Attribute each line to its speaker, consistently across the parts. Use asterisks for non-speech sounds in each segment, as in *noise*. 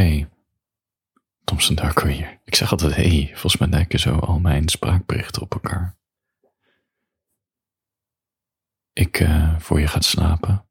Speaker 1: Hey, Thompson Darko hier. Ik zeg altijd hey, volgens mij lijken zo al mijn spraakberichten op elkaar. Ik uh, voor je gaat slapen.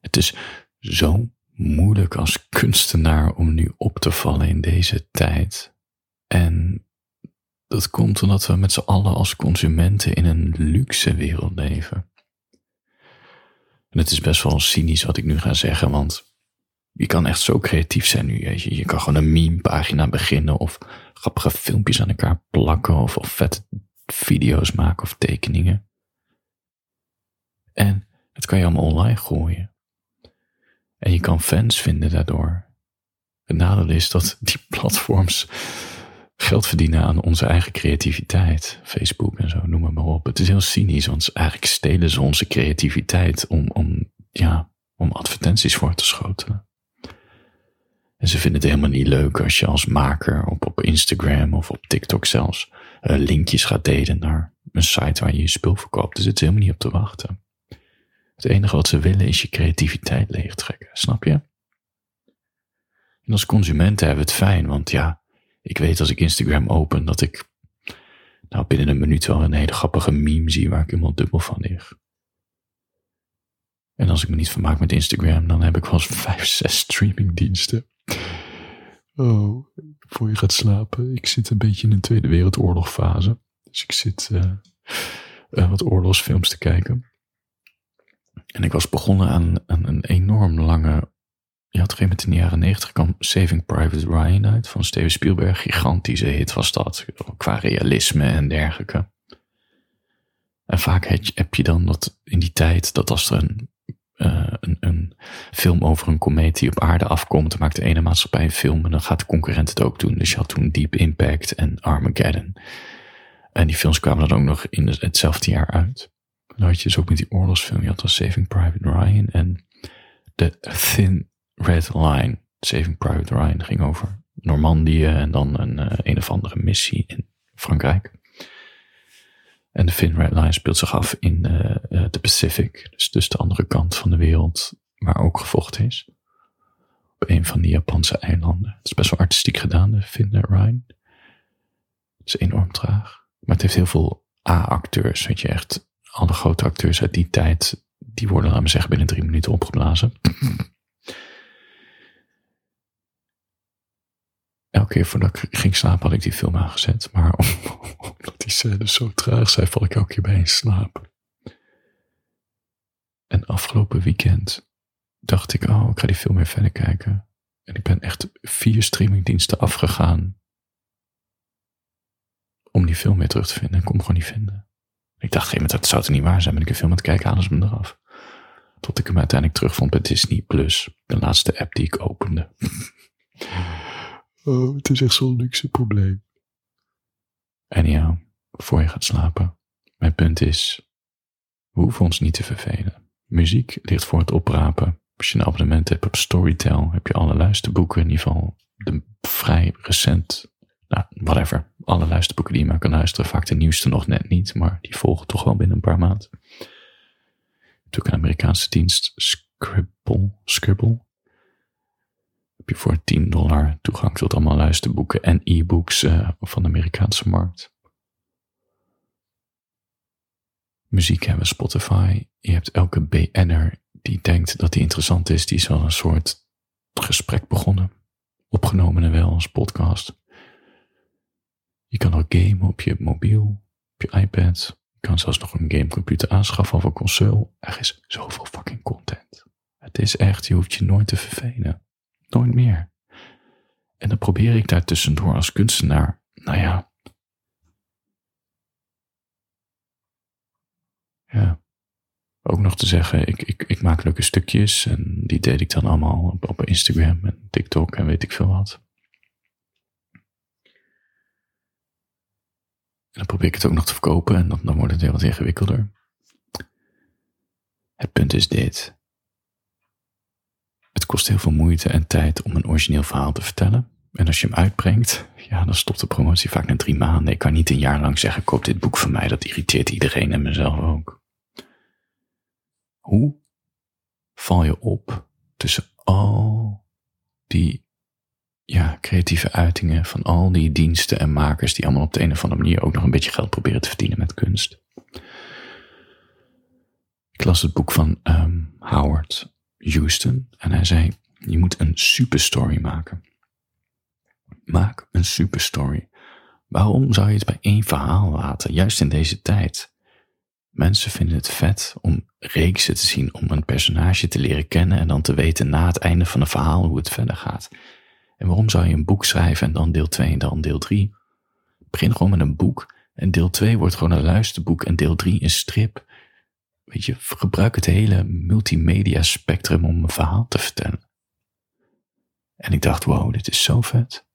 Speaker 1: Het is zo moeilijk als kunstenaar om nu op te vallen in deze tijd. En dat komt omdat we met z'n allen als consumenten in een luxe wereld leven. En het is best wel cynisch wat ik nu ga zeggen, want je kan echt zo creatief zijn nu. Je, je kan gewoon een meme-pagina beginnen of grappige filmpjes aan elkaar plakken of, of vette video's maken of tekeningen. En dat kan je allemaal online gooien. En je kan fans vinden daardoor. Het nadeel is dat die platforms geld verdienen aan onze eigen creativiteit. Facebook en zo, noem maar op. Het is heel cynisch, want eigenlijk stelen ze onze creativiteit om, om, ja, om advertenties voor te schotelen. En ze vinden het helemaal niet leuk als je als maker op, op Instagram of op TikTok zelfs uh, linkjes gaat delen naar een site waar je je spul verkoopt. Daar zitten ze helemaal niet op te wachten. Het enige wat ze willen is je creativiteit leegtrekken, snap je? En als consumenten hebben we het fijn, want ja, ik weet als ik Instagram open dat ik nou binnen een minuut wel een hele grappige meme zie waar ik helemaal dubbel van lig. En als ik me niet vermaak met Instagram, dan heb ik wel eens vijf, zes streamingdiensten. Oh, voor je gaat slapen. Ik zit een beetje in een Tweede Wereldoorlog fase. Dus ik zit uh, uh, wat oorlogsfilms te kijken. En ik was begonnen aan, een enorm lange. Je had een in de jaren negentig kwam Saving Private Ryan uit van Steven Spielberg. Gigantische hit was dat. Qua realisme en dergelijke. En vaak heb je dan dat in die tijd dat als er een, een, een, film over een komeet die op aarde afkomt, dan maakt de ene maatschappij een film en dan gaat de concurrent het ook doen. Dus je had toen Deep Impact en Armageddon. En die films kwamen dan ook nog in hetzelfde jaar uit. Dan had je dus ook met die oorlogsfilm. Je had dan Saving Private Ryan en The Thin Red Line. Saving Private Ryan ging over Normandië en dan een uh, een of andere missie in Frankrijk. En de Thin Red Line speelt zich af in uh, de Pacific, dus, dus de andere kant van de wereld, waar ook gevochten is. Op een van die Japanse eilanden. Het is best wel artistiek gedaan, de Red Line. Het is enorm traag. Maar het heeft heel veel A-acteurs, weet je, echt alle grote acteurs uit die tijd, die worden, laten we zeggen, binnen drie minuten opgeblazen. *laughs* Elke keer voordat ik ging slapen had ik die film aangezet. Maar *laughs* omdat die scènes zo traag zijn, val ik elke keer bij in slaap. En afgelopen weekend dacht ik, oh, ik ga die film weer verder kijken. En ik ben echt vier streamingdiensten afgegaan om die film weer terug te vinden. Ik kon hem gewoon niet vinden. Ik dacht, geen dat zou het niet waar zijn. Ben ik een film aan het kijken, halen ze me eraf. Tot ik hem uiteindelijk terugvond bij Disney Plus. De laatste app die ik opende. *laughs* oh, het is echt zo'n luxe probleem. En ja, voor je gaat slapen. Mijn punt is, we hoeven ons niet te vervelen. Muziek ligt voor het oprapen. Als je een abonnement hebt op Storytel, heb je alle luisterboeken, in ieder geval de vrij recent nou, whatever. Alle luisterboeken die je maar kan luisteren. Vaak de nieuwste nog net niet, maar die volgen toch wel binnen een paar maanden. Natuurlijk een Amerikaanse dienst, Scribble. Scribble. Heb je voor 10 dollar toegang tot allemaal luisterboeken en e-books uh, van de Amerikaanse markt. Muziek hebben Spotify. Je hebt elke BN'er die denkt dat die interessant is, die is wel een soort gesprek begonnen. Opgenomen en wel als podcast. Je kan ook gamen op je mobiel, op je iPad. Je kan zelfs nog een gamecomputer aanschaffen of een console. Er is zoveel fucking content. Het is echt, je hoeft je nooit te vervelen. Nooit meer. En dan probeer ik daar tussendoor als kunstenaar, nou ja. Ja. Ook nog te zeggen, ik, ik, ik maak leuke stukjes en die deed ik dan allemaal op, Instagram en TikTok en weet ik veel wat. dan probeer ik het ook nog te verkopen en dan, dan wordt het heel wat ingewikkelder. Het punt is dit. Het kost heel veel moeite en tijd om een origineel verhaal te vertellen. En als je hem uitbrengt, ja, dan stopt de promotie vaak na drie maanden. Ik kan niet een jaar lang zeggen, koop dit boek van mij. Dat irriteert iedereen en mezelf ook. Hoe val je op tussen al die ja, creatieve uitingen van al die diensten en makers die allemaal op de een of andere manier ook nog een beetje geld proberen te verdienen met kunst. Ik las het boek van ehm, Howard Houston en hij zei: Je moet een superstory maken. Maak een superstory. Waarom zou je het bij één verhaal laten, juist in deze tijd? Mensen vinden het vet om reeksen te zien, om een personage te leren kennen en dan te weten na het einde van een verhaal hoe het verder gaat. En waarom zou je een boek schrijven en dan deel 2 en dan deel 3? Begin gewoon met een boek en deel 2 wordt gewoon een luisterboek en deel 3 een strip. Weet je, gebruik het hele multimedia spectrum om een verhaal te vertellen. En ik dacht, wow, dit is zo vet.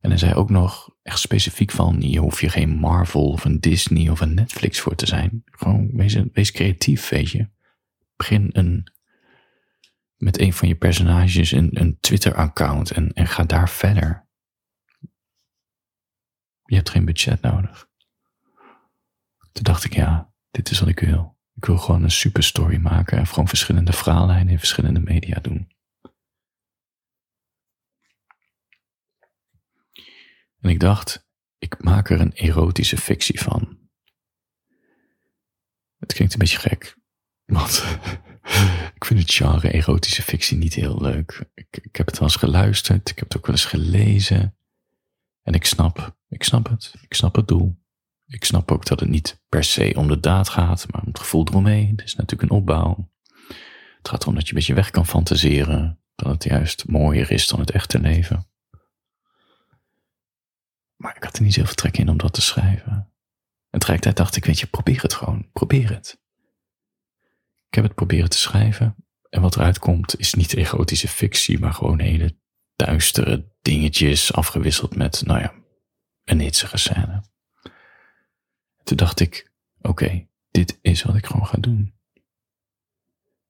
Speaker 1: En hij zei ook nog echt specifiek van, je hoef je geen Marvel of een Disney of een Netflix voor te zijn. Gewoon wees, wees creatief, weet je. Begin een, met een van je personages een, een Twitter-account en, en ga daar verder. Je hebt geen budget nodig. Toen dacht ik, ja, dit is wat ik wil. Ik wil gewoon een super story maken en gewoon verschillende verhaallijnen in verschillende media doen. En ik dacht, ik maak er een erotische fictie van. Het klinkt een beetje gek, want *laughs* ik vind het genre erotische fictie niet heel leuk. Ik, ik heb het wel eens geluisterd, ik heb het ook wel eens gelezen. En ik snap, ik snap het, ik snap het doel. Ik snap ook dat het niet per se om de daad gaat, maar om het gevoel eromheen. Het is natuurlijk een opbouw. Het gaat erom dat je een beetje weg kan fantaseren, dat het juist mooier is dan het echte leven. Maar ik had er niet zoveel trek in om dat te schrijven. En tegelijkertijd dacht ik, weet je, probeer het gewoon. Probeer het. Ik heb het proberen te schrijven. En wat eruit komt is niet egotische fictie, maar gewoon hele duistere dingetjes afgewisseld met, nou ja, een hitsige scène. Toen dacht ik, oké, dit is wat ik gewoon ga doen.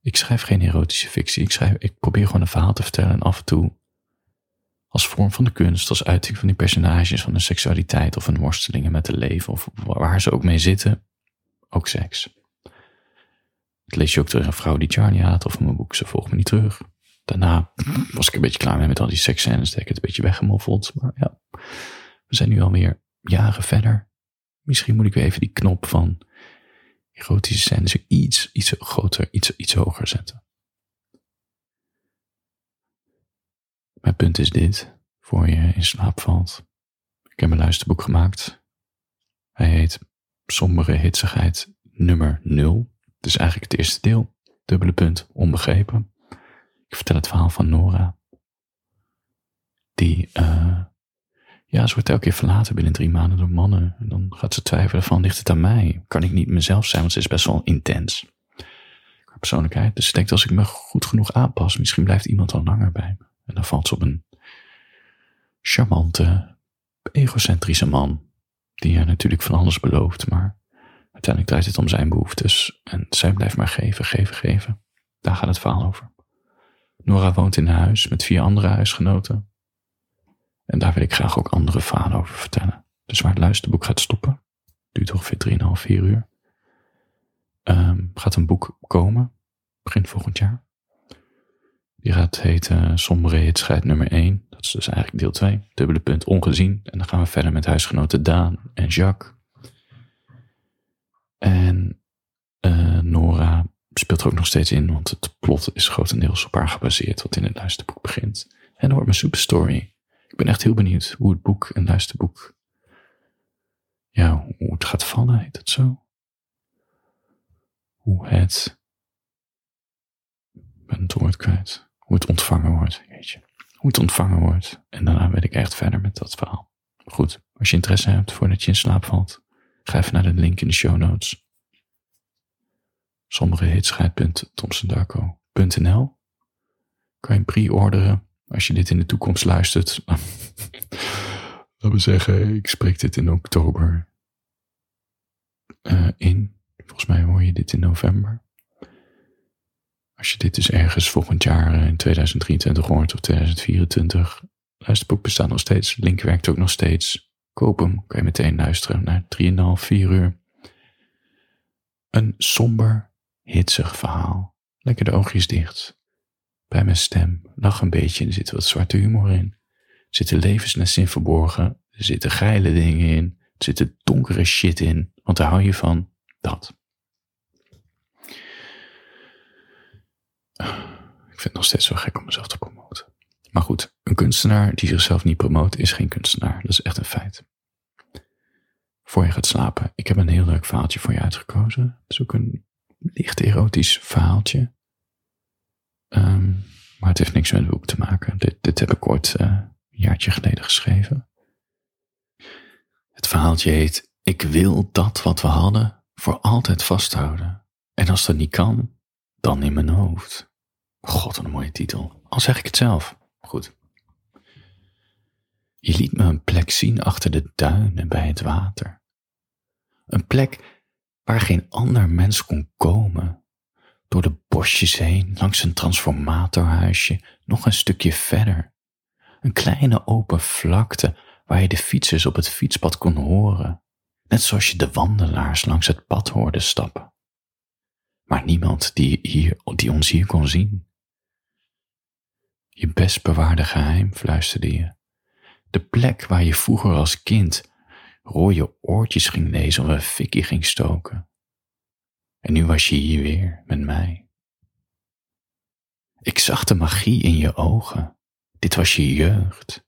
Speaker 1: Ik schrijf geen erotische fictie. Ik, schrijf, ik probeer gewoon een verhaal te vertellen en af en toe als vorm van de kunst, als uiting van die personages, van de seksualiteit of een worstelingen met het leven of waar ze ook mee zitten, ook seks. Het lees je ook terug een vrouw die Charlie haat of mijn boek Ze volgt me niet terug. Daarna was ik een beetje klaar mee met al die seksscènes, dat ik het een beetje weggemoffeld. Maar ja, we zijn nu alweer jaren verder. Misschien moet ik weer even die knop van erotische scènes iets, iets groter, iets, iets hoger zetten. Mijn punt is dit, voor je in slaap valt. Ik heb een luisterboek gemaakt. Hij heet Sombere Hitsigheid nummer 0. Het is eigenlijk het eerste deel. Dubbele punt, onbegrepen. Ik vertel het verhaal van Nora. Die, uh, ja, ze wordt elke keer verlaten binnen drie maanden door mannen. En dan gaat ze twijfelen van, ligt het aan mij? Kan ik niet mezelf zijn? Want ze is best wel intens. Persoonlijkheid. Dus ik denk, als ik me goed genoeg aanpas, misschien blijft iemand al langer bij me. En dan valt ze op een charmante, egocentrische man, die haar natuurlijk van alles belooft, maar uiteindelijk draait het om zijn behoeftes en zij blijft maar geven, geven, geven. Daar gaat het verhaal over. Nora woont in een huis met vier andere huisgenoten. En daar wil ik graag ook andere verhalen over vertellen. Dus waar het luisterboek gaat stoppen, duurt ongeveer 3,5, 4 uur, um, gaat een boek komen, begin volgend jaar. Die gaat heten Sombere Hitscheid nummer 1. Dat is dus eigenlijk deel 2. Dubbele punt ongezien. En dan gaan we verder met huisgenoten Daan en Jacques. En uh, Nora speelt er ook nog steeds in, want het plot is grotendeels op haar gebaseerd, wat in het luisterboek begint. En dan wordt mijn superstory. Ik ben echt heel benieuwd hoe het boek en luisterboek, ja, hoe het gaat vallen, heet het zo? Hoe het, ik ben het woord kwijt hoe het ontvangen wordt. Weet je. Hoe het ontvangen wordt. En daarna weet ik echt verder met dat verhaal. Goed, als je interesse hebt voordat je in slaap valt, ga even naar de link in de show notes. somberehitscheid.thompsondarko.nl Kan je pre-orderen als je dit in de toekomst luistert. *laughs* Laten we zeggen, ik spreek dit in oktober uh, in. Volgens mij hoor je dit in november. Als je dit dus ergens volgend jaar eh, in 2023 hoort of 2024, luisterboek bestaat nog steeds, link werkt ook nog steeds. Koop hem, kan je meteen luisteren naar 3,5, 4 uur. Een somber, hitsig verhaal. Lekker de oogjes dicht. bij mijn stem. Lach een beetje, er zit wat zwarte humor in. Er zitten levenslessen in verborgen. Er zitten geile dingen in. Er zit donkere shit in. Want daar hou je van. Dat. Ik vind het nog steeds zo gek om mezelf te promoten. Maar goed, een kunstenaar die zichzelf niet promoot is geen kunstenaar. Dat is echt een feit. Voor je gaat slapen, ik heb een heel leuk verhaaltje voor je uitgekozen. Het is ook een licht erotisch verhaaltje. Um, maar het heeft niks met het boek te maken. Dit, dit heb ik ooit uh, een jaartje geleden geschreven. Het verhaaltje heet Ik wil dat wat we hadden voor altijd vasthouden. En als dat niet kan, dan in mijn hoofd. God, een mooie titel. Al zeg ik het zelf. Goed. Je liet me een plek zien achter de duinen bij het water. Een plek waar geen ander mens kon komen. Door de bosjes heen, langs een transformatorhuisje, nog een stukje verder. Een kleine open vlakte waar je de fietsers op het fietspad kon horen, net zoals je de wandelaars langs het pad hoorde stappen. Maar niemand die, hier, die ons hier kon zien. Je best bewaarde geheim, fluisterde je. De plek waar je vroeger als kind rode oortjes ging lezen of een fikkie ging stoken. En nu was je hier weer met mij. Ik zag de magie in je ogen. Dit was je jeugd.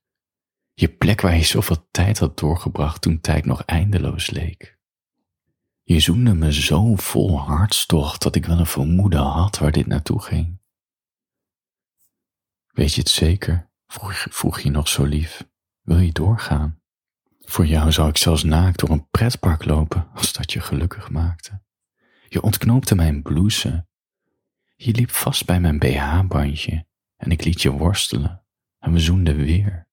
Speaker 1: Je plek waar je zoveel tijd had doorgebracht toen tijd nog eindeloos leek. Je zoende me zo vol hartstocht dat ik wel een vermoeden had waar dit naartoe ging. Weet je het zeker? Vroeg, je nog zo lief. Wil je doorgaan? Voor jou zou ik zelfs naakt door een pretpark lopen als dat je gelukkig maakte. Je ontknoopte mijn blouse. Je liep vast bij mijn BH-bandje en ik liet je worstelen en we zoenden weer.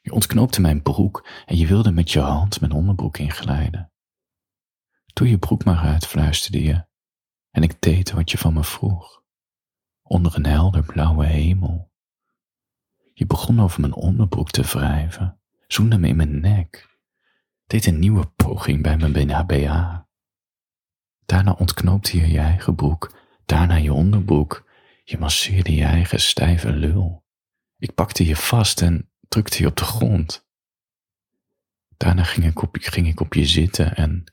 Speaker 1: Je ontknoopte mijn broek en je wilde met je hand mijn onderbroek inglijden. Doe je broek maar uit, fluisterde je, en ik deed wat je van me vroeg, onder een helder blauwe hemel. Je begon over mijn onderbroek te wrijven, zoende me in mijn nek, deed een nieuwe poging bij mijn BH. Daarna ontknoopte je je eigen broek, daarna je onderbroek, je masseerde je eigen stijve lul. Ik pakte je vast en drukte je op de grond. Daarna ging ik op, ging ik op je zitten en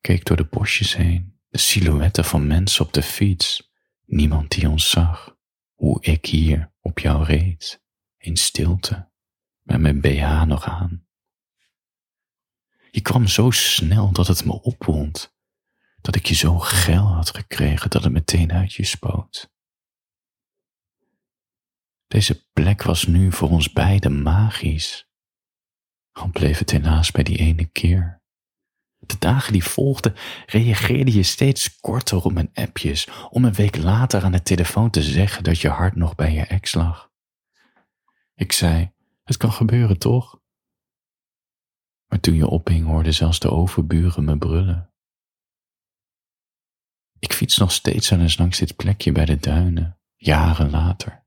Speaker 1: keek door de bosjes heen, de silhouetten van mensen op de fiets, niemand die ons zag, hoe ik hier op jou reed, in stilte, met mijn BH nog aan. Je kwam zo snel dat het me opwond, dat ik je zo geil had gekregen dat het meteen uit je spoot. Deze plek was nu voor ons beiden magisch, al bleef het helaas bij die ene keer. De dagen die volgden reageerde je steeds korter op mijn appjes, om een week later aan de telefoon te zeggen dat je hart nog bij je ex lag. Ik zei, het kan gebeuren toch? Maar toen je ophing hoorde zelfs de overburen me brullen. Ik fiets nog steeds wel eens langs dit plekje bij de duinen, jaren later.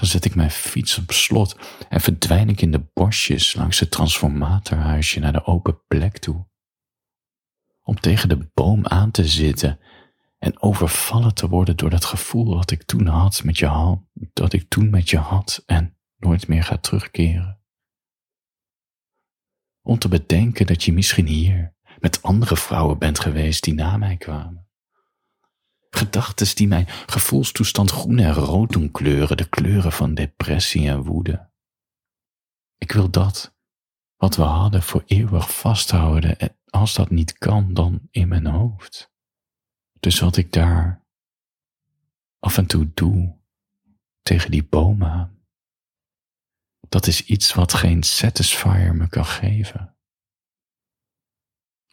Speaker 1: Dan zet ik mijn fiets op slot en verdwijn ik in de bosjes langs het transformatorhuisje naar de open plek toe. Om tegen de boom aan te zitten en overvallen te worden door dat gevoel dat ik toen had met je hand, dat ik toen met je had en nooit meer ga terugkeren. Om te bedenken dat je misschien hier met andere vrouwen bent geweest die na mij kwamen. Gedachtes die mijn gevoelstoestand groen en rood doen kleuren, de kleuren van depressie en woede. Ik wil dat, wat we hadden, voor eeuwig vasthouden en als dat niet kan, dan in mijn hoofd. Dus wat ik daar af en toe doe tegen die boom aan, dat is iets wat geen satisfier me kan geven.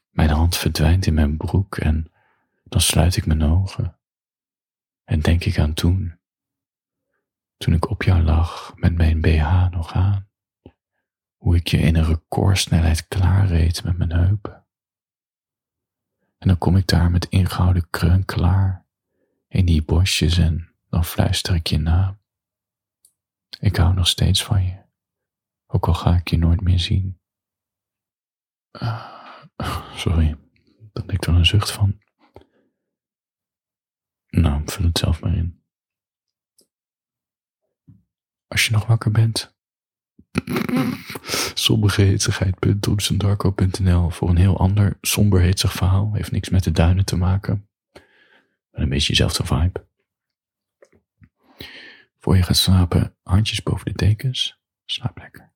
Speaker 1: Mijn hand verdwijnt in mijn broek en dan sluit ik mijn ogen en denk ik aan toen, toen ik op jou lag met mijn BH nog aan, hoe ik je in een recordsnelheid klaarreed met mijn heupen. En dan kom ik daar met ingehouden kreun klaar in die bosjes en dan fluister ik je na. Ik hou nog steeds van je, ook al ga ik je nooit meer zien. Uh, sorry, sorry, ik er een zucht van. Nou, vul het zelf maar in. Als je nog wakker bent, somberheetsigheid.doemsendarko.nl voor een heel ander somber heetsig verhaal. Heeft niks met de duinen te maken. Maar een beetje dezelfde vibe. Voor je gaat slapen, handjes boven de dekens. Slaap lekker.